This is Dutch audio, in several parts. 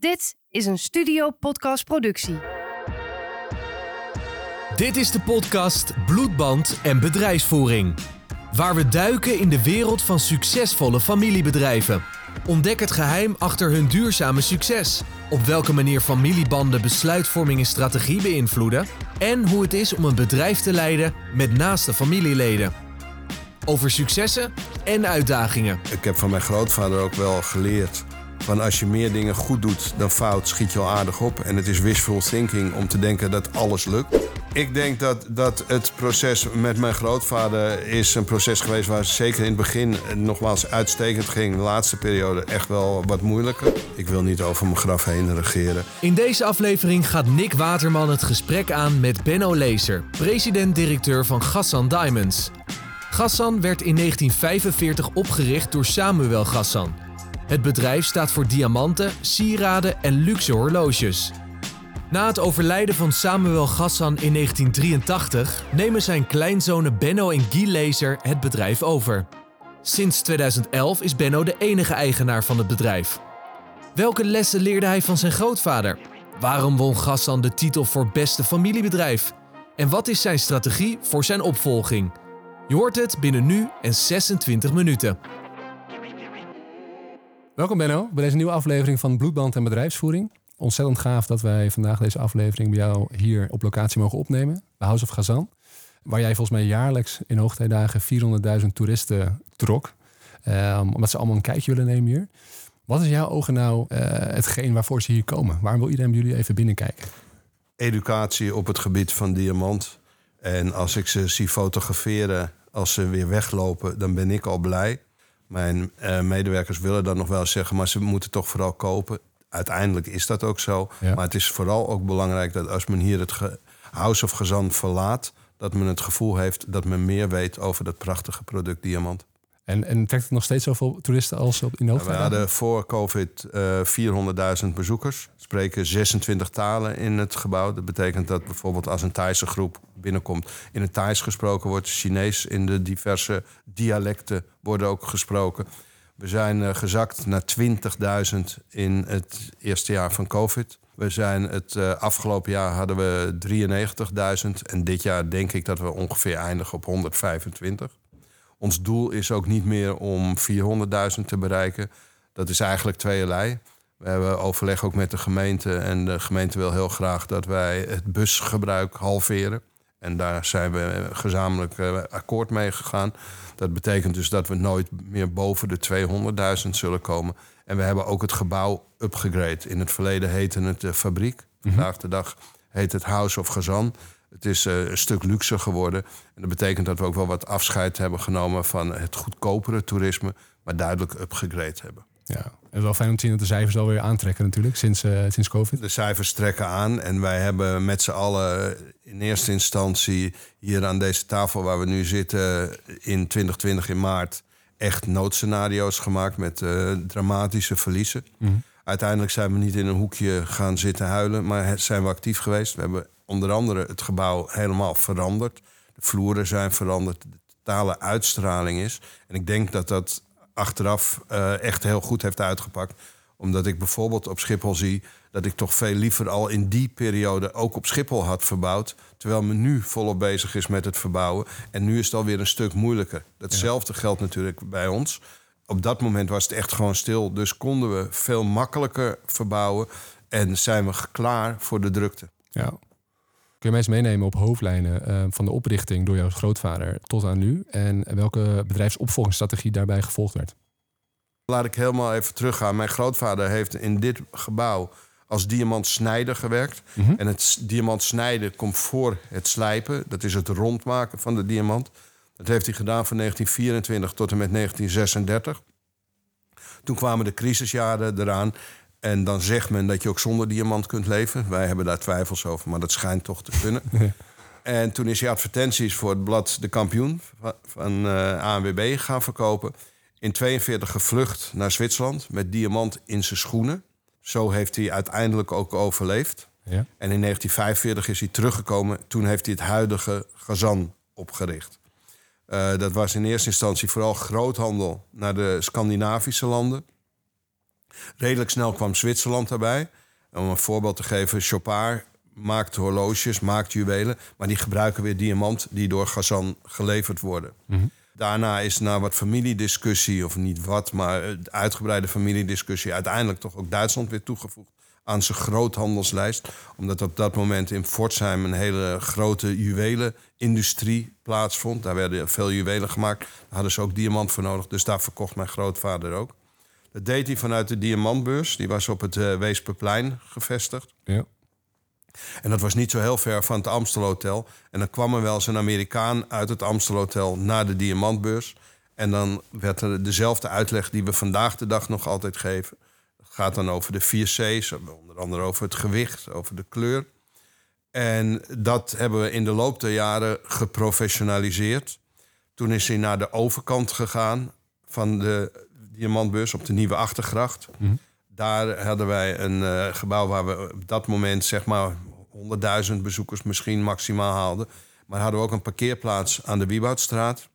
Dit is een Studio Podcast productie. Dit is de podcast Bloedband en Bedrijfsvoering. Waar we duiken in de wereld van succesvolle familiebedrijven. Ontdek het geheim achter hun duurzame succes. Op welke manier familiebanden besluitvorming en strategie beïnvloeden. En hoe het is om een bedrijf te leiden met naaste familieleden. Over successen en uitdagingen. Ik heb van mijn grootvader ook wel geleerd. Van als je meer dingen goed doet dan fout, schiet je al aardig op. En het is wishful thinking om te denken dat alles lukt. Ik denk dat, dat het proces met mijn grootvader is een proces geweest waar zeker in het begin nogmaals uitstekend ging. De laatste periode echt wel wat moeilijker. Ik wil niet over mijn graf heen regeren. In deze aflevering gaat Nick Waterman het gesprek aan met Benno Lezer, president-directeur van Gassan Diamonds. Gassan werd in 1945 opgericht door Samuel Gassan. Het bedrijf staat voor diamanten, sieraden en luxe horloges. Na het overlijden van Samuel Gassan in 1983 nemen zijn kleinzonen Benno en Guy Lezer het bedrijf over. Sinds 2011 is Benno de enige eigenaar van het bedrijf. Welke lessen leerde hij van zijn grootvader? Waarom won Gassan de titel voor beste familiebedrijf? En wat is zijn strategie voor zijn opvolging? Je hoort het binnen nu en 26 minuten. Welkom Benno bij deze nieuwe aflevering van Bloedband en Bedrijfsvoering. Ontzettend gaaf dat wij vandaag deze aflevering bij jou hier op locatie mogen opnemen. Bij House of Gazan. Waar jij volgens mij jaarlijks in hoogtijdagen 400.000 toeristen trok. Um, omdat ze allemaal een kijkje willen nemen hier. Wat is jouw ogen nou uh, hetgeen waarvoor ze hier komen? Waarom wil iedereen bij jullie even binnenkijken? Educatie op het gebied van diamant. En als ik ze zie fotograferen, als ze weer weglopen, dan ben ik al blij. Mijn uh, medewerkers willen dan nog wel zeggen, maar ze moeten toch vooral kopen. Uiteindelijk is dat ook zo. Ja. Maar het is vooral ook belangrijk dat als men hier het House of Gezant verlaat, dat men het gevoel heeft dat men meer weet over dat prachtige product diamant. En, en trekt het nog steeds zoveel toeristen als op in We hadden voor COVID uh, 400.000 bezoekers. Spreken 26 talen in het gebouw. Dat betekent dat bijvoorbeeld als een Thaise groep binnenkomt... in het Thais gesproken wordt, Chinees in de diverse dialecten worden ook gesproken. We zijn uh, gezakt naar 20.000 in het eerste jaar van COVID. We zijn het uh, afgelopen jaar hadden we 93.000 en dit jaar denk ik dat we ongeveer eindigen op 125. Ons doel is ook niet meer om 400.000 te bereiken. Dat is eigenlijk tweeërlei. We hebben overleg ook met de gemeente. En de gemeente wil heel graag dat wij het busgebruik halveren. En daar zijn we gezamenlijk uh, akkoord mee gegaan. Dat betekent dus dat we nooit meer boven de 200.000 zullen komen. En we hebben ook het gebouw upgegrade. In het verleden heette het de fabriek. Mhm. Vandaag de dag heet het House of Gazan. Het is uh, een stuk luxer geworden. En dat betekent dat we ook wel wat afscheid hebben genomen van het goedkopere toerisme, maar duidelijk upgegrade hebben. Ja, en wel fijn om te zien dat de cijfers alweer aantrekken natuurlijk, sinds, uh, sinds COVID. De cijfers trekken aan en wij hebben met z'n allen in eerste instantie hier aan deze tafel waar we nu zitten in 2020 in maart echt noodscenario's gemaakt met uh, dramatische verliezen. Mhm. Uiteindelijk zijn we niet in een hoekje gaan zitten huilen, maar zijn we actief geweest. We hebben onder andere het gebouw helemaal veranderd. De vloeren zijn veranderd, de totale uitstraling is. En ik denk dat dat achteraf uh, echt heel goed heeft uitgepakt. Omdat ik bijvoorbeeld op Schiphol zie dat ik toch veel liever al in die periode ook op Schiphol had verbouwd. Terwijl men nu volop bezig is met het verbouwen. En nu is het alweer een stuk moeilijker. Datzelfde geldt natuurlijk bij ons. Op dat moment was het echt gewoon stil. Dus konden we veel makkelijker verbouwen. En zijn we klaar voor de drukte. Ja, Kun je mensen meenemen op hoofdlijnen uh, van de oprichting door jouw grootvader tot aan nu? En welke bedrijfsopvolgingsstrategie daarbij gevolgd werd? Laat ik helemaal even teruggaan. Mijn grootvader heeft in dit gebouw als diamantsnijder gewerkt. Mm -hmm. En het diamant snijden komt voor het slijpen. Dat is het rondmaken van de diamant. Dat heeft hij gedaan van 1924 tot en met 1936. Toen kwamen de crisisjaren eraan. En dan zegt men dat je ook zonder diamant kunt leven. Wij hebben daar twijfels over, maar dat schijnt toch te kunnen. en toen is hij advertenties voor het blad De Kampioen van uh, ANWB gaan verkopen. In 42 gevlucht naar Zwitserland met diamant in zijn schoenen. Zo heeft hij uiteindelijk ook overleefd. Ja. En in 1945 is hij teruggekomen. Toen heeft hij het huidige Gazan opgericht. Uh, dat was in eerste instantie vooral groothandel naar de Scandinavische landen. Redelijk snel kwam Zwitserland daarbij. Om een voorbeeld te geven, Chopard maakt horloges, maakt juwelen... maar die gebruiken weer diamant die door Gazan geleverd worden. Daarna is na wat familiediscussie, of niet wat... maar uitgebreide familiediscussie... uiteindelijk toch ook Duitsland weer toegevoegd aan zijn groothandelslijst. Omdat op dat moment in Pforzheim een hele grote juwelenindustrie plaatsvond. Daar werden veel juwelen gemaakt. Daar hadden ze ook diamant voor nodig. Dus daar verkocht mijn grootvader ook. Dat deed hij vanuit de diamantbeurs. Die was op het uh, Weesperplein gevestigd. Ja. En dat was niet zo heel ver van het Amstelhotel. En dan kwam er wel eens een Amerikaan uit het Amstelhotel naar de diamantbeurs. En dan werd er dezelfde uitleg die we vandaag de dag nog altijd geven. Het gaat dan over de vier C's, onder andere over het gewicht, over de kleur. En dat hebben we in de loop der jaren geprofessionaliseerd. Toen is hij naar de overkant gegaan van de diamantbeurs op de Nieuwe Achtergracht. Daar hadden wij een uh, gebouw waar we op dat moment zeg maar 100.000 bezoekers misschien maximaal haalden. Maar hadden we ook een parkeerplaats aan de Wieboudstraat.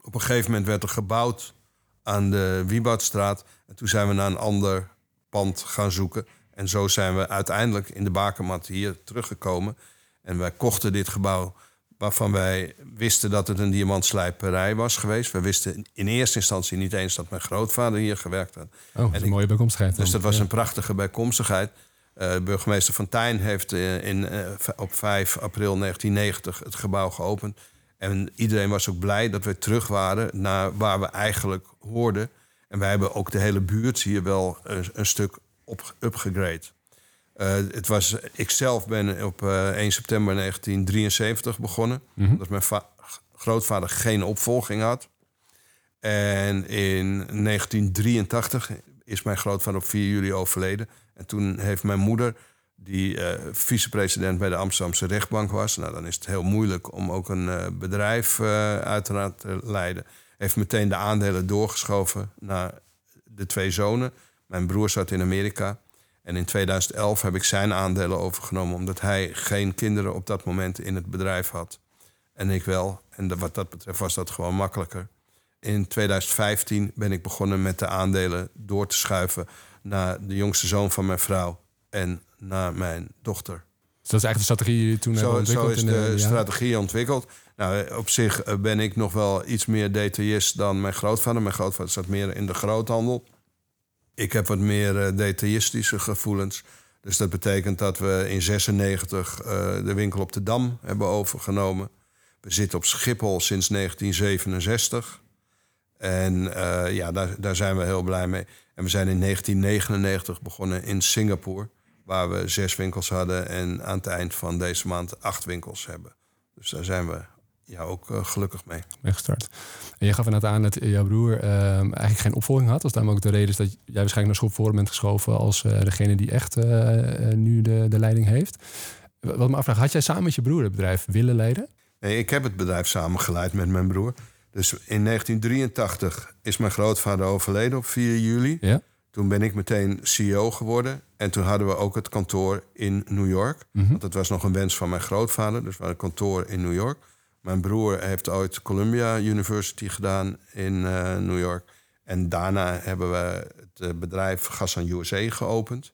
Op een gegeven moment werd er gebouwd aan de Wieboudstraat. En toen zijn we naar een ander pand gaan zoeken. En zo zijn we uiteindelijk in de bakermat hier teruggekomen. En wij kochten dit gebouw waarvan wij wisten dat het een diamantslijperij was geweest. We wisten in eerste instantie niet eens dat mijn grootvader hier gewerkt had. Oh, dat is een mooie bijkomstigheid. Dus dat was Ja. een prachtige bijkomstigheid. Eh, burgemeester Van Tijn heeft eh, in, eh, op 5 april 1990 het gebouw geopend. En iedereen was ook blij dat we terug waren naar waar we eigenlijk hoorden. En wij hebben ook de hele buurt hier wel een, een stuk op. Eh, het was, ik zelf ben op eh, 1 september 1973 begonnen. Omdat mijn va- grootvader geen opvolging had. En in 1983 is mijn grootvader op 4 juli overleden. En toen heeft mijn moeder, die eh, vicepresident bij de Amsterdamse rechtbank was... nou, dan is het heel moeilijk om ook een bedrijf uiteraard te leiden... heeft meteen de aandelen doorgeschoven naar de twee zonen. Mijn broer zat in Amerika. En in 2011 heb ik zijn aandelen overgenomen... omdat hij geen kinderen op dat moment in het bedrijf had. En ik wel. En wat dat betreft was dat gewoon makkelijker. In 2015 ben ik begonnen met de aandelen door te schuiven naar de jongste zoon van mijn vrouw en naar mijn dochter. Dus dat is eigenlijk de strategie die je toen Zo, ontwikkeld. zo is de jaren. strategie ontwikkeld. Nou, op zich eh, ben ik nog wel iets meer detailist dan mijn grootvader. Mijn grootvader zat meer in de groothandel. Ik heb wat meer eh, detailistische gevoelens. Dus dat betekent dat we in 96 eh, de winkel op de Dam hebben overgenomen. We zitten op Schiphol sinds 1967. En eh, ja, daar, daar zijn we heel blij mee. En we zijn in 1999 begonnen in Singapore, waar we zes winkels hadden en aan het eind van deze maand acht winkels hebben. Dus daar zijn we ja, ook eh, gelukkig mee. mee gestart. En je gaf inderdaad aan dat jouw broer ehm, eigenlijk geen opvolging had. Dat is daarom ook de reden is dat jij waarschijnlijk naar schop voor bent geschoven als eh, degene die echt eh, nu de, de leiding heeft. Wat me afvraag, had jij samen met je broer het bedrijf willen leiden? Nee, ik heb het bedrijf samengeleid met mijn broer. Dus in 1983 is mijn grootvader overleden op 4 juli. Ja. Toen ben ik meteen CEO geworden. En toen hadden we ook het kantoor in New York. Want dat was nog een wens van mijn grootvader. Dus we hadden een kantoor in New York. Mijn broer heeft ooit Columbia University gedaan in eh, New York. En daarna hebben we het eh, bedrijf Gassan USA geopend.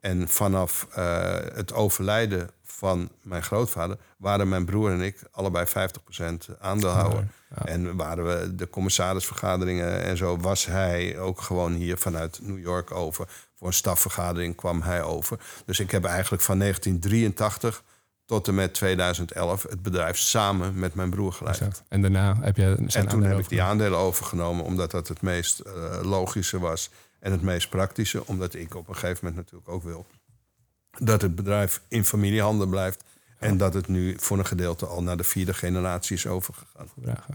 En vanaf eh, het overlijden van mijn grootvader waren mijn broer en ik allebei 50% aandeelhouder. Ja. En waren we de commissarisvergaderingen en zo, was hij ook gewoon hier vanuit New York over. Voor een stafvergadering kwam hij over. Dus ik heb eigenlijk van 1983 tot en met 2011 het bedrijf samen met mijn broer geleid. Exact. En daarna heb je zijn En toen heb ik die aandelen overgenomen, omdat dat het meest eh, logische was en het meest praktische. Omdat ik op een gegeven moment natuurlijk ook wil dat het bedrijf in familiehanden blijft. En dat het nu voor een gedeelte al naar de vierde generatie is overgegaan.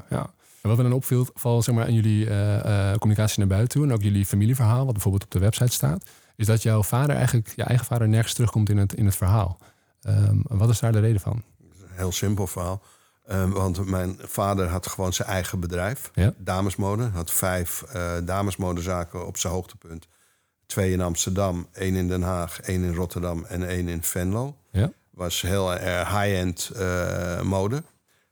Ja. En wat me dan opviel, vooral zeg maar, in jullie eh, eh, communicatie naar buiten toe... en ook jullie familieverhaal, wat bijvoorbeeld op de website staat... is dat jouw vader eigenlijk, je eigen vader, nergens terugkomt in het, in het verhaal. Ehm, wat is daar de reden van? Een heel simpel verhaal. Eh, want mijn vader had gewoon zijn eigen bedrijf, Ja. damesmode. Had vijf eh, damesmodezaken op zijn hoogtepunt. Twee in Amsterdam, één in Den Haag, één in Rotterdam en één in Venlo. Ja? was heel erg high-end eh, mode.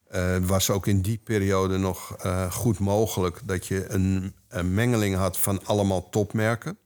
Eh, was ook in die periode nog eh, goed mogelijk dat je een, een mengeling had van allemaal topmerken.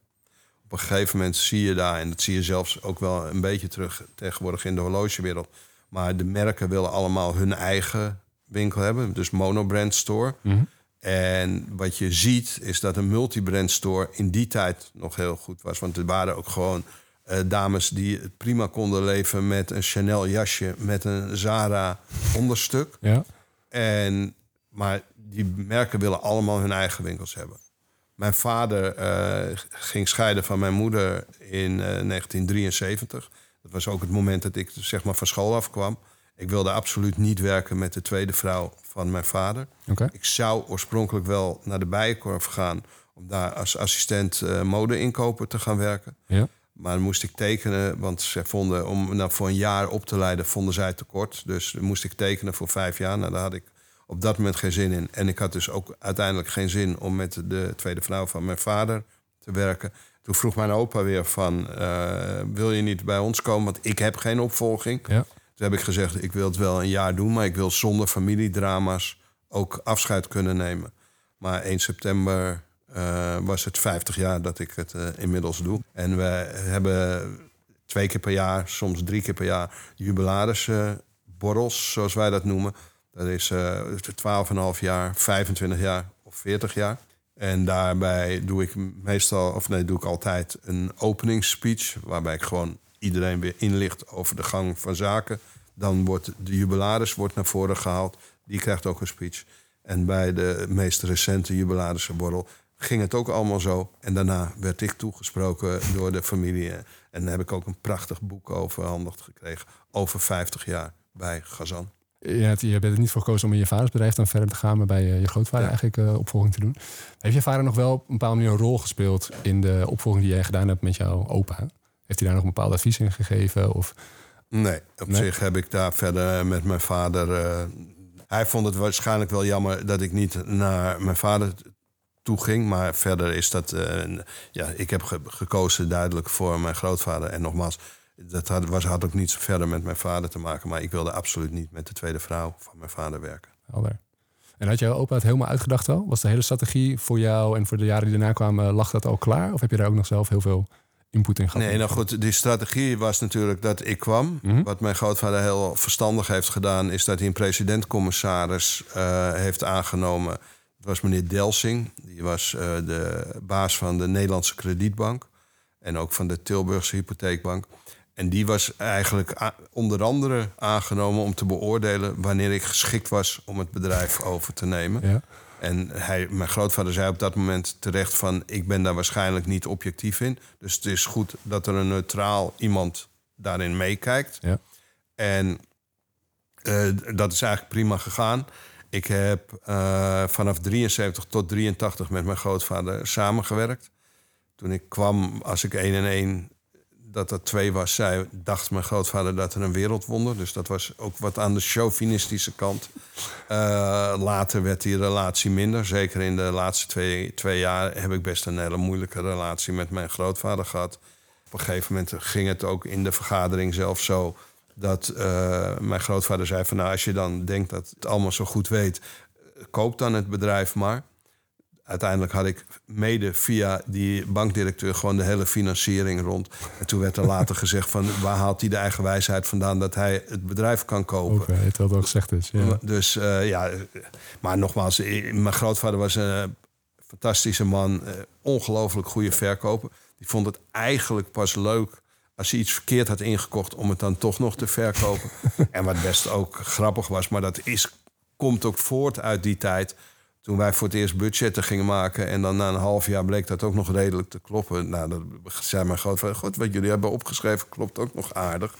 Op een gegeven moment zie je daar, en dat zie je zelfs ook wel een beetje terug tegenwoordig in de horlogewereld. Maar de merken willen allemaal hun eigen winkel hebben, dus monobrand store. Mhm. En wat je ziet is dat een multibrand store in die tijd nog heel goed was. Want er waren ook gewoon eh, dames die het prima konden leven met een Chanel jasje, met een Zara onderstuk. Ja. En, maar die merken willen allemaal hun eigen winkels hebben. Mijn vader eh, ging scheiden van mijn moeder in eh, 1973. Dat was ook het moment dat ik zeg maar, van school afkwam. Ik wilde absoluut niet werken met de tweede vrouw van mijn vader. Ik zou oorspronkelijk wel naar de Bijenkorf gaan... om daar als assistent eh mode-inkoper te gaan werken. Ja. Maar dan moest ik tekenen, want ze vonden om nou, voor een jaar op te leiden, vonden zij tekort. Dus dan moest ik tekenen voor vijf jaar. Nou, daar had ik op dat moment geen zin in. En ik had dus ook uiteindelijk geen zin om met de tweede vrouw van mijn vader te werken. Toen vroeg mijn opa weer van, eh, wil je niet bij ons komen? Want ik heb geen opvolging. Ja. Toen heb ik gezegd, ik wil het wel een jaar doen, maar ik wil zonder familiedrama's ook afscheid kunnen nemen. Maar 1 september eh, was het 50 jaar dat ik het eh, inmiddels doe. En we hebben twee keer per jaar, soms drie keer per jaar, jubilarisborrels, zoals wij dat noemen. Dat is eh 12,5 jaar, 25 jaar of 40 jaar. En daarbij doe ik meestal, of nee, doe ik altijd een openingsspeech. Waarbij ik gewoon iedereen weer inlicht over de gang van zaken. Dan wordt de jubilaris wordt naar voren gehaald. Die krijgt ook een speech. En bij de meest recente jubilarissenborrel ging het ook allemaal zo. En daarna werd ik toegesproken door de familie. En dan heb ik ook een prachtig boek overhandigd gekregen. Over 50 jaar bij Gazan. Je, hebt, je bent er niet voor gekozen om in je vaders bedrijf dan verder te gaan, maar bij eh, je grootvader Ja. eigenlijk eh, opvolging te doen. Heeft je vader nog wel op een bepaalde manier een rol gespeeld in de opvolging die jij gedaan hebt met jouw opa? Heeft hij daar nog een bepaald advies in gegeven? Of, Nee, op Nee? zich heb ik daar verder met mijn vader. eh, hij vond het waarschijnlijk wel jammer dat ik niet naar mijn vader toe ging. Maar verder is dat. ja, ik heb ge- gekozen duidelijk voor mijn grootvader. En nogmaals, dat had, was, had ook niets verder met mijn vader te maken. Maar ik wilde absoluut niet met de tweede vrouw van mijn vader werken. helder. En had jouw opa het helemaal uitgedacht al? Was de hele strategie voor jou en voor de jaren die daarna kwamen, lag dat al klaar? Of heb je daar ook nog zelf heel veel input in gehad? Nee, nou goed, die strategie was natuurlijk dat ik kwam. Mhm. Wat mijn grootvader heel verstandig heeft gedaan, is dat hij een president-commissaris eh, heeft aangenomen. Dat was meneer Delsing. Die was eh, de baas van de Nederlandse Kredietbank. En ook van de Tilburgse Hypotheekbank. En die was eigenlijk onder andere aangenomen om te beoordelen wanneer ik geschikt was om het bedrijf over te nemen. Ja. En hij, mijn grootvader zei op dat moment terecht van... ik ben daar waarschijnlijk niet objectief in. Dus het is goed dat er een neutraal iemand daarin meekijkt. Ja. En eh, dat is eigenlijk prima gegaan. Ik heb eh, vanaf 73 tot 83 met mijn grootvader samengewerkt. Toen ik kwam, als ik 1 en 1 dat dat 2 was, zei, dacht mijn grootvader dat er een wereldwonder. Dus dat was ook wat aan de chauvinistische kant. Eh, later werd die relatie minder. Zeker in de laatste twee, twee jaar heb ik best een hele moeilijke relatie met mijn grootvader gehad. Op een gegeven moment ging het ook in de vergadering zelf zo dat eh, mijn grootvader zei van nou als je dan denkt dat het allemaal zo goed weet, koop dan het bedrijf maar. Uiteindelijk had ik mede via die bankdirecteur gewoon de hele financiering rond. En toen werd er later gezegd van waar haalt hij de eigen wijsheid vandaan dat hij het bedrijf kan kopen. Ook, eh, het wel gezegd is. Ja. Dus eh, ja, maar nogmaals, eh, mijn grootvader was een fantastische man, eh, ongelooflijk goede verkoper. Die vond het eigenlijk pas leuk als hij iets verkeerd had ingekocht om het dan toch nog te verkopen. en wat best ook grappig was, maar dat is, komt ook voort uit die tijd. Toen wij voor het eerst budgetten gingen maken en dan na een half jaar bleek dat ook nog redelijk te kloppen. Nou, dat zei mijn grootvader, goed, wat jullie hebben opgeschreven klopt ook nog aardig.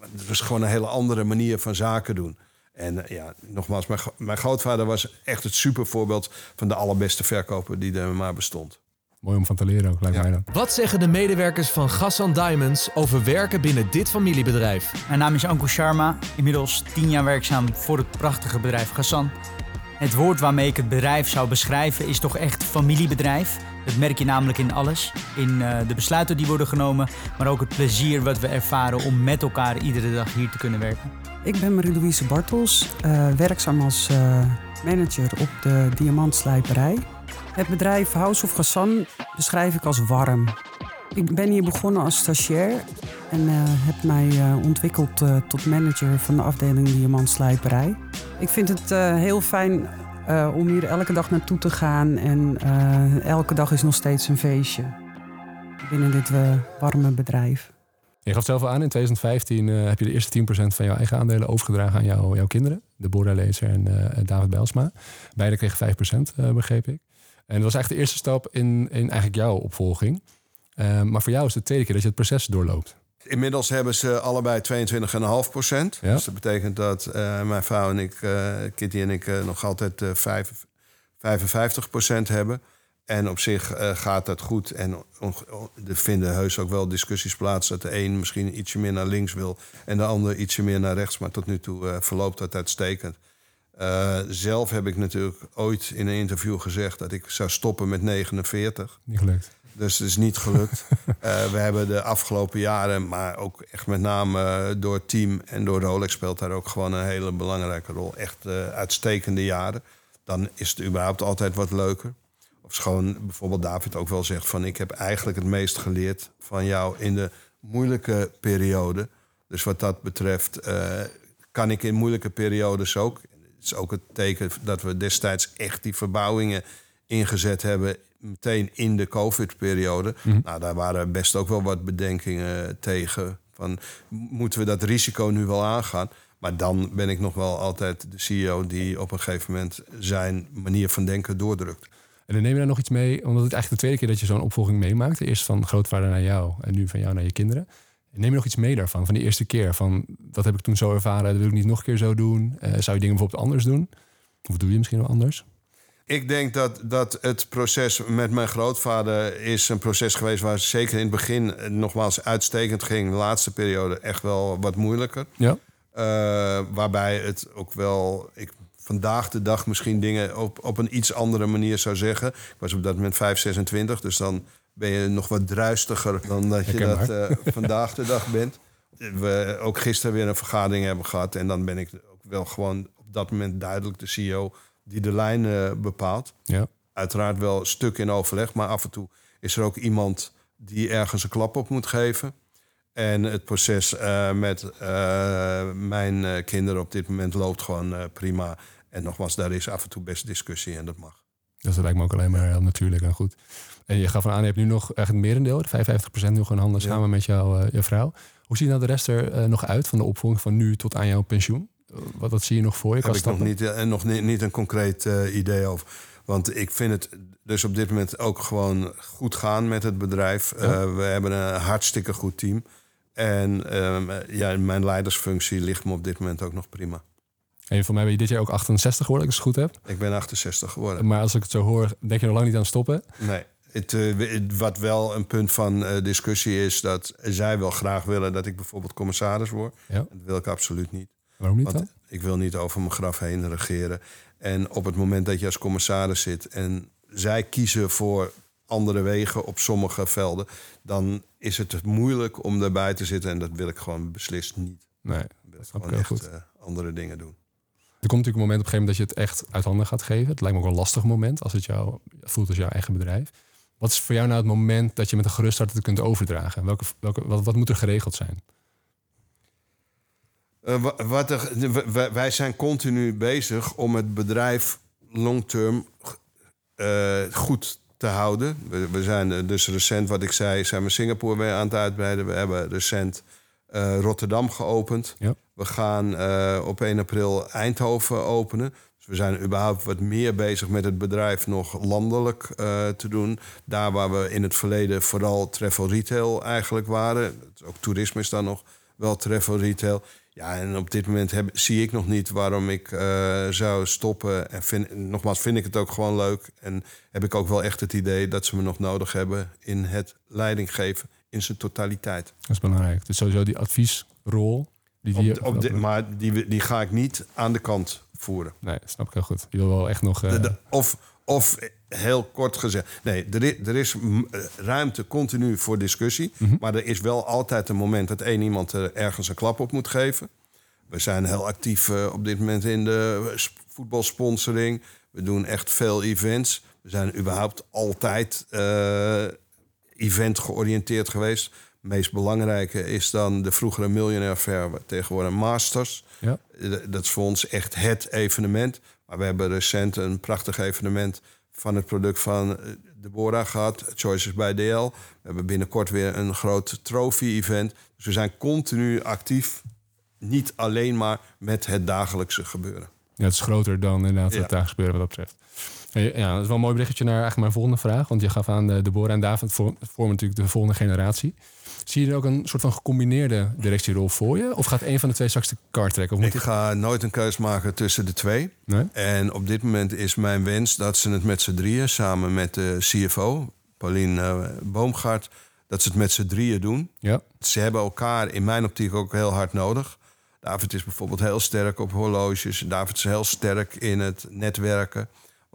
Het was gewoon een hele andere manier van zaken doen. En eh, ja, nogmaals, mijn, mijn grootvader was echt het supervoorbeeld van de allerbeste verkoper die er maar bestond. Mooi om van te leren ook, lijkt Ja. mij dan. Wat zeggen de medewerkers van Gassan Diamonds over werken binnen dit familiebedrijf? Mijn naam is Anko Sharma, inmiddels 10 jaar werkzaam voor het prachtige bedrijf Gassan. Het woord waarmee ik het bedrijf zou beschrijven is toch echt familiebedrijf. Dat merk je namelijk in alles. In eh, de besluiten die worden genomen, maar ook het plezier wat we ervaren om met elkaar iedere dag hier te kunnen werken. Ik ben Marie-Louise Bartels, eh, werkzaam als eh, manager op de diamantslijperij. Het bedrijf House of Gassan beschrijf ik als warm. Ik ben hier begonnen als stagiair en heb mij ontwikkeld tot manager van de afdeling Diamantslijperij. Ik vind het eh, heel fijn eh, om hier elke dag naartoe te gaan en eh, elke dag is nog steeds een feestje binnen dit warme bedrijf. Je gaf zelf al aan, in 2015 eh, heb je de eerste 10% van jouw eigen aandelen overgedragen aan jouw, jouw kinderen. Deborah Lezer en David Bijlsma. Beide kregen 5%, eh, begreep ik. En dat was eigenlijk de eerste stap in, in eigenlijk jouw opvolging. Maar voor jou is het de tweede keer dat je het proces doorloopt. Inmiddels hebben ze allebei 22,5 procent. Ja. Dus dat betekent dat eh, mijn vrouw en ik, eh, Kitty en ik, eh, nog altijd eh, vijf- 55 procent hebben. En op zich gaat dat goed. En er vinden heus ook wel discussies plaats... dat de een misschien ietsje meer naar links wil... en de ander ietsje meer naar rechts. Maar tot nu toe verloopt dat uitstekend. Zelf heb ik natuurlijk ooit in een interview gezegd... dat ik zou stoppen met 49. Niet gelukt. Dus het is niet gelukt. Eh, we hebben de afgelopen jaren, maar ook echt met name eh, door het team en door Rolex speelt daar ook gewoon een hele belangrijke rol. Echt eh, uitstekende jaren. Dan is het überhaupt altijd wat leuker. Of schoon bijvoorbeeld David ook wel zegt van ik heb eigenlijk het meest geleerd van jou in de moeilijke periode. Dus wat dat betreft kan ik in moeilijke periodes ook. Het is ook het teken dat we destijds echt die verbouwingen ingezet hebben. Meteen in de COVID-periode. Nou, daar waren best ook wel wat bedenkingen tegen. Van, moeten we dat risico nu wel aangaan? Maar dan ben ik nog wel altijd de CEO die op een gegeven moment zijn manier van denken doordrukt. En dan neem je daar nog iets mee, omdat het eigenlijk de tweede keer dat je zo'n opvolging meemaakt. Eerst van grootvader naar jou en nu van jou naar je kinderen. Neem je nog iets mee daarvan, van die eerste keer? Van, dat heb ik toen zo ervaren, dat wil ik niet nog een keer zo doen. Eh, zou je dingen bijvoorbeeld anders doen? Of doe je misschien wel anders? Ik denk dat, dat het proces met mijn grootvader is een proces geweest waar zeker in het begin nogmaals uitstekend ging. De laatste periode echt wel wat moeilijker. Ja. Eh, waarbij het ook wel, ik vandaag de dag misschien dingen op, op een iets andere manier zou zeggen. Ik was op dat moment 5, 26, dus dan ben je nog wat druistiger dan dat je dat eh, vandaag de dag bent. We ook gisteren weer een vergadering hebben gehad en dan ben ik ook wel gewoon op dat moment duidelijk de CEO die de lijn eh, bepaalt. Ja. Uiteraard wel een stuk in overleg, maar af en toe is er ook iemand die ergens een klap op moet geven. En het proces eh, met eh, mijn kinderen op dit moment loopt gewoon prima. En nogmaals, daar is af en toe best discussie en dat mag. Dat lijkt me ook alleen maar heel natuurlijk en goed. En je gaf aan, je hebt nu nog echt het merendeel, de 55% nu gewoon handen Ja. samen met jouw je vrouw. Hoe ziet nou de rest er nog uit van de opvolging van nu tot aan jouw pensioen? Wat, wat zie je nog voor je? Heb ik nog niet, eh, nog niet, niet een concreet eh, idee over. Want ik vind het dus op dit moment ook gewoon goed gaan met het bedrijf. Eh, we hebben een hartstikke goed team. En ehm, ja, mijn leidersfunctie ligt me op dit moment ook nog prima. En voor mij ben je dit jaar ook 68 geworden, als ik het goed heb. Ik ben 68 geworden. Maar als ik het zo hoor, denk je nog lang niet aan stoppen. Nee. Het, wat wel een punt van discussie is dat zij wel graag willen dat ik bijvoorbeeld commissaris word. Ja. Dat wil ik absoluut niet. Waarom niet Want dan? ik wil niet over mijn graf heen regeren. En op het moment dat je als commissaris zit en zij kiezen voor andere wegen op sommige velden, dan is het moeilijk om daarbij te zitten. En dat wil ik gewoon beslist niet. Nee, wil snap ik heel echt goed. eh, andere dingen doen. Er komt natuurlijk een moment op een gegeven moment dat je het echt uit handen gaat geven. Het lijkt me ook wel een lastig moment als het jou voelt als jouw eigen bedrijf. Wat is voor jou nou het moment dat je met een gerust hart het kunt overdragen? Welke, welke, wat, wat moet er geregeld zijn? Eh, wa- wat er, wij zijn continu bezig om het bedrijf long-term eh, goed te houden. We, we zijn eh, dus recent, wat ik zei, zijn we Singapore weer aan het uitbreiden. We hebben recent Rotterdam geopend. Ja. We gaan op 1 april Eindhoven openen. Dus we zijn überhaupt wat meer bezig met het bedrijf nog landelijk te doen. Daar waar we in het verleden vooral travel retail eigenlijk waren. Ook toerisme is dan nog wel travel retail. Ja, en op dit moment heb, zie ik nog niet waarom ik eh, zou stoppen. En vind, nogmaals, vind ik het ook gewoon leuk. En heb ik ook wel echt het idee dat ze me nog nodig hebben in het leiding geven in zijn totaliteit. Dat is belangrijk. Dus sowieso die adviesrol. Die, die Op, maar die, die ga ik niet aan de kant voeren. Nee, snap ik heel goed. Je wil wel echt nog... eh, De- de- of, of heel kort gezegd. Nee, er is, er is eh, ruimte continu voor discussie. Mhm. Maar er is wel altijd een moment dat één iemand er ergens een klap op moet geven. We zijn heel actief eh, op dit moment in de sp- voetbalsponsoring. We doen echt veel events. We zijn überhaupt altijd eh, event georiënteerd geweest. Het meest belangrijke is dan de vroegere Millionaire Fair, tegenwoordig Masters. Ja. Eh, Dat is voor ons echt het evenement. Maar we hebben recent een prachtig evenement van het product van eh, Deborah gehad, Choices bij DL. We hebben binnenkort weer een groot trophy-event. Dus we zijn continu actief, niet alleen maar met het dagelijkse gebeuren. Ja, het is groter dan inderdaad Ja. het dagelijks gebeuren wat dat betreft. Ja, dat is wel een mooi berichtje naar eigenlijk mijn volgende vraag. Want je gaf aan de Deborah en David vormen natuurlijk de volgende generatie. Zie je er ook een soort van gecombineerde directierol voor je? Of gaat een van de twee straks de kar trekken? Of moet Ik ga nooit een keus maken tussen de twee. Nee? En op dit moment is mijn wens dat ze het met z'n drieën, samen met de CFO, Pauline eh, Boomgaard, dat ze het met z'n drieën doen. Ja. Ze hebben elkaar in mijn optiek ook heel hard nodig. David is bijvoorbeeld heel sterk op horloges. David is heel sterk in het netwerken.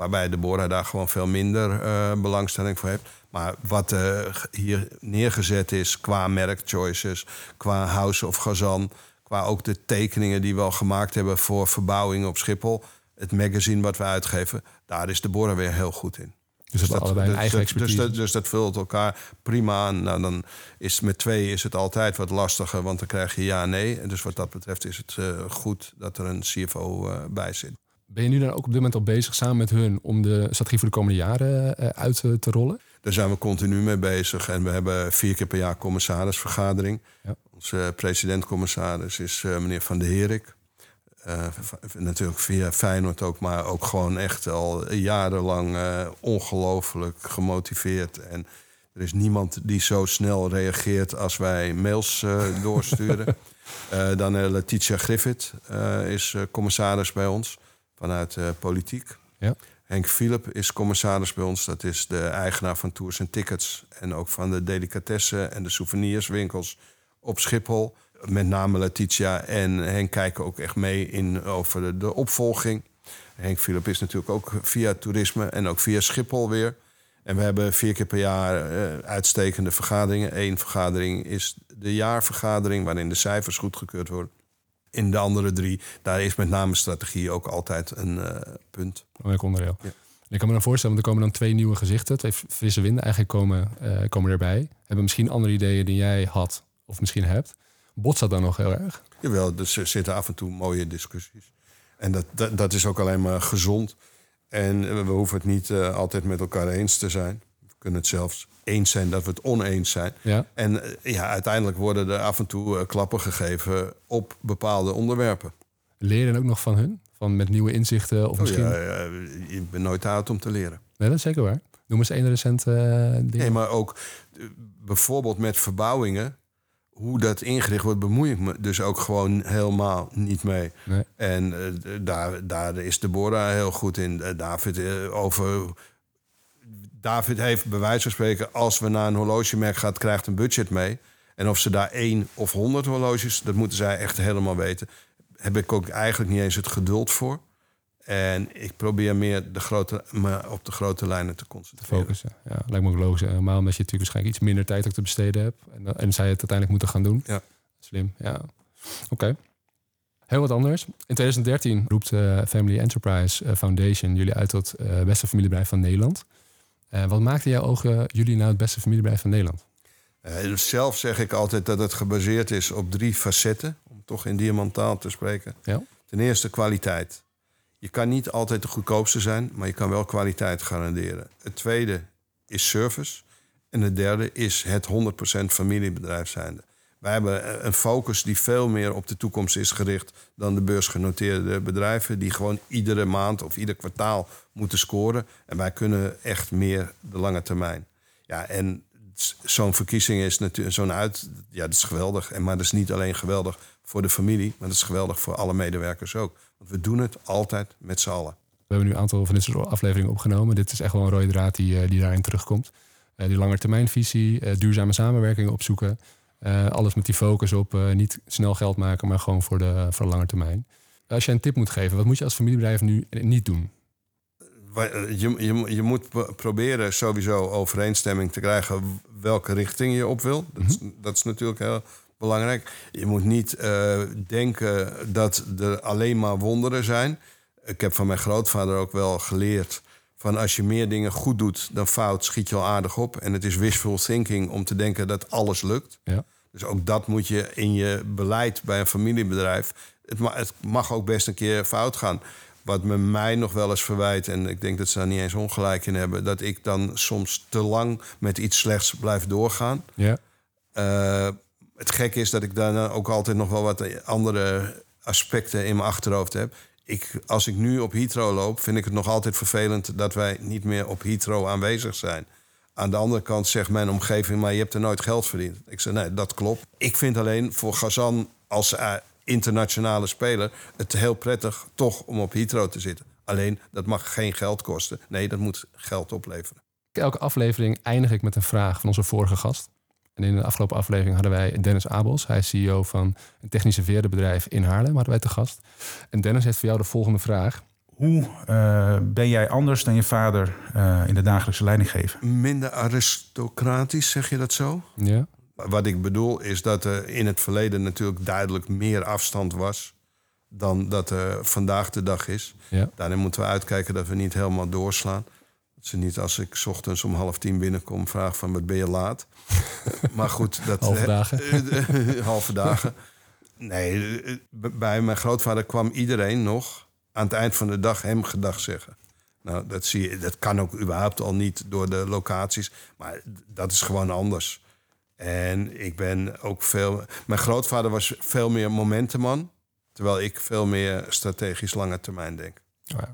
Waarbij Deborah daar gewoon veel minder eh, belangstelling voor heeft. Maar wat eh, hier neergezet is qua merkchoices, qua House of Gazan... qua ook de tekeningen die we al gemaakt hebben voor verbouwing op Schiphol... het magazine wat we uitgeven, daar is Deborah weer heel goed in. Dus dat eigen dus, expertise. dat, dus dat vult elkaar prima aan. Nou, dan is met twee is het altijd wat lastiger, want dan krijg je ja nee. En dus wat dat betreft is het eh, goed dat er een CFO bij zit. Ben je nu dan ook op dit moment al bezig samen met hun om de strategie voor de komende jaren eh, uit te- te rollen? Daar zijn we continu mee bezig. En we hebben vier keer per jaar commissarisvergadering. Ja. Onze president-commissaris is eh, meneer Van der Herik. Eh, natuurlijk via Feyenoord ook, maar ook gewoon echt al jarenlang eh, ongelooflijk gemotiveerd. En er is niemand die zo snel reageert als wij mails eh, doorsturen. Eh, dan eh, Letitia Griffith eh, is eh, commissaris bij ons vanuit eh, politiek. Ja. Henk Philip is commissaris bij ons. Dat is de eigenaar van Tours en Tickets. En ook van de delicatessen en de souvenirswinkels op Schiphol. Met name Letitia en Henk kijken ook echt mee in over de, de opvolging. Henk Philip is natuurlijk ook via toerisme en ook via Schiphol weer. En we hebben vier keer per jaar eh, uitstekende vergaderingen. Eén vergadering is de jaarvergadering, waarin de cijfers goedgekeurd worden. In de andere drie, daar is met name strategie ook altijd een eh, punt. Belangrijk onderdeel. Ja. Ik kan me dan voorstellen, want er komen dan twee nieuwe gezichten. Twee frisse winden eigenlijk komen, eh, komen erbij. Hebben misschien andere ideeën die jij had of misschien hebt. Botst dat dan nog heel erg? Jawel, dus er zitten af en toe mooie discussies. En dat, dat, dat is ook alleen maar gezond. En eh, we hoeven het niet altijd met elkaar eens te zijn. We kunnen het zelfs eens zijn dat we het oneens zijn. Ja. En eh, ja, uiteindelijk worden er af en toe eh, klappen gegeven op bepaalde onderwerpen. Leer je dan ook nog van hun? Van met nieuwe inzichten of Oh, misschien... ja, ja, je bent nooit oud om te leren. Nee, dat is zeker waar. Noem eens één recent eh ding. Nee, maar ook bijvoorbeeld met verbouwingen. Hoe dat ingericht wordt, bemoei ik me dus ook gewoon helemaal niet mee. Nee. En daar, daar is Deborah heel goed in. David over. David heeft bij wijze van spreken, als we naar een horlogemerk gaan, krijgt een budget mee. En of ze daar één of honderd horloges, dat moeten zij echt helemaal weten. Heb ik ook eigenlijk niet eens het geduld voor. En ik probeer meer de grote, me op de grote lijnen te concentreren. focussen. Ja, lijkt me ook logisch. Helemaal omdat je natuurlijk waarschijnlijk iets minder tijd ook te besteden hebt. En, en zij het uiteindelijk moeten gaan doen. Ja. Slim, ja. Oké. Heel wat anders. In 2013 roept de Family Enterprise eh, Foundation jullie uit tot eh, beste familiebedrijf van Nederland. Eh, wat maakte jouw ogen jullie nou het beste familiebedrijf van Nederland? Eh, dus zelf zeg ik altijd dat het gebaseerd is op drie facetten. Om toch in diamantaal te spreken. Ja. Ten eerste kwaliteit. Je kan niet altijd de goedkoopste zijn, maar je kan wel kwaliteit garanderen. Het tweede is service. En het derde is het 100% familiebedrijf zijnde. Wij hebben een focus die veel meer op de toekomst is gericht dan de beursgenoteerde bedrijven, die gewoon iedere maand of ieder kwartaal moeten scoren. En wij kunnen echt meer de lange termijn. Ja, en zo'n verkiezing is natuurlijk zo'n uit. Ja, dat is geweldig. En maar dat is niet alleen geweldig voor de familie, maar dat is geweldig voor alle medewerkers ook. Want we doen het altijd met z'n allen. We hebben nu een aantal van soort afleveringen opgenomen. Dit is echt wel een rode draad die, eh, die daarin terugkomt. Eh, die langetermijnvisie, eh duurzame samenwerking opzoeken. Eh, alles met die focus op eh, niet snel geld maken, maar gewoon voor de, voor de lange termijn. Als je een tip moet geven, wat moet je als familiebedrijf nu niet doen? Eh, Je, je, je moet proberen sowieso overeenstemming te krijgen welke richting je op wil. Dat, is, dat is natuurlijk heel belangrijk. Je moet niet eh, denken dat er alleen maar wonderen zijn. Ik heb van mijn grootvader ook wel geleerd Van als je meer dingen goed doet dan fout, schiet je al aardig op. En het is wishful thinking om te denken dat alles lukt. Ja. Dus ook dat moet je in je beleid bij een familiebedrijf. Het mag, het mag ook best een keer fout gaan. Wat me mij nog wel eens verwijt, en ik denk dat ze daar niet eens ongelijk in hebben, dat ik dan soms te lang met iets slechts blijf doorgaan. Ja. Uh, het gekke is dat ik daarna ook altijd nog wel wat andere aspecten in mijn achterhoofd heb. Ik, als ik nu op Hitro loop, vind ik het nog altijd vervelend dat wij niet meer op Hitro aanwezig zijn. Aan de andere kant zegt mijn omgeving, maar je hebt er nooit geld verdiend. Ik zeg, nee, dat klopt. Ik vind alleen voor Gazan als uh, internationale speler het heel prettig toch om op Hitro te zitten. Alleen, dat mag geen geld kosten. Nee, dat moet geld opleveren. Elke aflevering eindig ik met een vraag van onze vorige gast. En in de afgelopen aflevering hadden wij Dennis Abels. Hij is CEO van een technisch bedrijf in Haarlem, hadden wij te gast. En Dennis heeft voor jou de volgende vraag. Hoe uh, ben jij anders dan je vader uh, in de dagelijkse leidinggeven? Minder aristocratisch, zeg je dat zo? Ja. Wat ik bedoel is dat er in het verleden natuurlijk duidelijk meer afstand was dan dat er vandaag de dag is. Ja. Daarin moeten we uitkijken dat we niet helemaal doorslaan. Dat ze niet als ik 's ochtends om half tien binnenkom vraag van wat ben je laat. maar goed, dat halve dagen. halve dagen. Nee, bij mijn grootvader kwam iedereen nog aan het eind van de dag hem gedag zeggen. Nou, dat, zie je, dat kan ook überhaupt al niet door de locaties. Maar dat is gewoon anders. En ik ben ook veel. Mijn grootvader was veel meer momentenman. Terwijl ik veel meer strategisch lange termijn denk. Oh ja.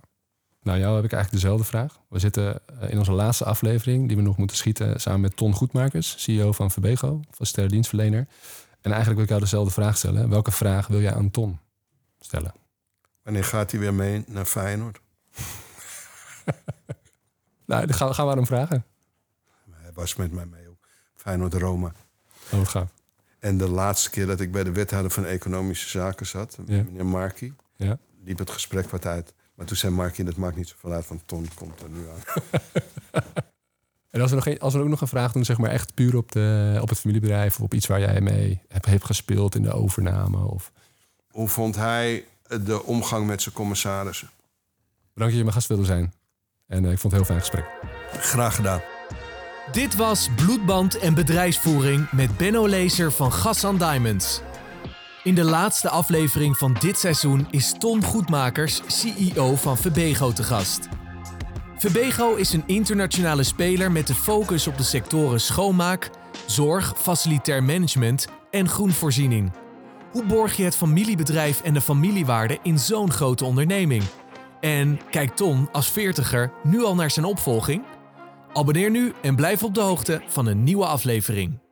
Nou, jou heb ik eigenlijk dezelfde vraag. We zitten in onze laatste aflevering, die we nog moeten schieten, samen met Ton Goedmakers, CEO van Verbego, van dienstverlener. En eigenlijk wil ik jou dezelfde vraag stellen. Welke vraag wil jij aan Ton stellen? Wanneer gaat hij weer mee naar Feyenoord? nou, dan gaan, gaan we hem vragen. Hij was met mij mee op Feyenoord-Roma. Oh, gaat. En de laatste keer dat ik bij de wethouder van Economische Zaken zat, Ja. meneer Markie, Ja. liep het gesprek wat uit. Maar toen zei Markie, dat maakt niet zoveel uit, want Ton komt er nu aan. En als we, nog als we ook nog een vraag doen, zeg maar echt puur op, de, op het familiebedrijf of op iets waar jij mee hebt, hebt gespeeld in de overname. Of... Hoe vond hij de omgang met zijn commissarissen? Bedankt dat je mijn gast wilde zijn. En eh, ik vond het een heel fijn gesprek. Graag gedaan. Dit was Bloedband en Bedrijfsvoering met Benno Lezer van Gassan Diamonds. In de laatste aflevering van dit seizoen is Tom Goedmakers, CEO van Verbego, te gast. Verbego is een internationale speler met de focus op de sectoren schoonmaak, zorg, facilitair management en groenvoorziening. Hoe borg je het familiebedrijf en de familiewaarde in zo'n grote onderneming? En kijkt Ton als veertiger nu al naar zijn opvolging? Abonneer nu en blijf op de hoogte van een nieuwe aflevering.